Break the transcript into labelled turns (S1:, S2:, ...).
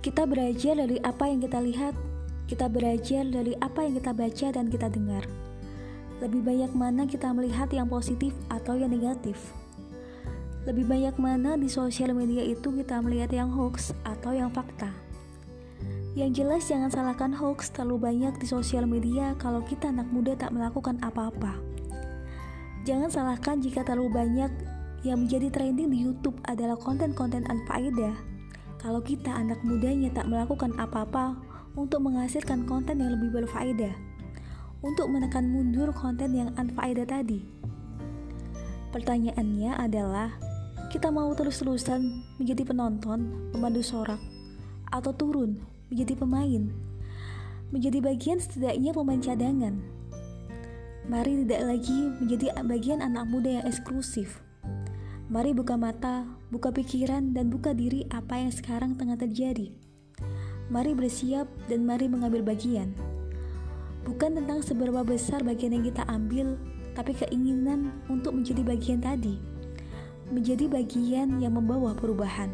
S1: Kita belajar dari apa yang kita lihat, kita belajar dari apa yang kita baca dan kita dengar. Lebih banyak mana kita melihat yang positif atau yang negatif? Lebih banyak mana di sosial media itu kita melihat yang hoax atau yang fakta? Yang jelas jangan salahkan hoax terlalu banyak di sosial media kalau kita anak muda tak melakukan apa-apa. Jangan salahkan jika terlalu banyak yang menjadi trending di YouTube adalah konten-konten anfaedah. Kalau kita anak mudanya tak melakukan apa-apa untuk menghasilkan konten yang lebih berfaedah, untuk menekan mundur konten yang anfaedah tadi. Pertanyaannya adalah, kita mau terus-terusan menjadi penonton, pemandu sorak, atau turun menjadi pemain, menjadi bagian setidaknya pemain cadangan. Mari tidak lagi menjadi bagian anak muda yang eksklusif. Mari buka mata, buka pikiran, dan buka diri apa yang sekarang tengah terjadi. Mari bersiap dan mari mengambil bagian. Bukan tentang seberapa besar bagian yang kita ambil, tapi keinginan untuk menjadi bagian tadi. Menjadi bagian yang membawa perubahan.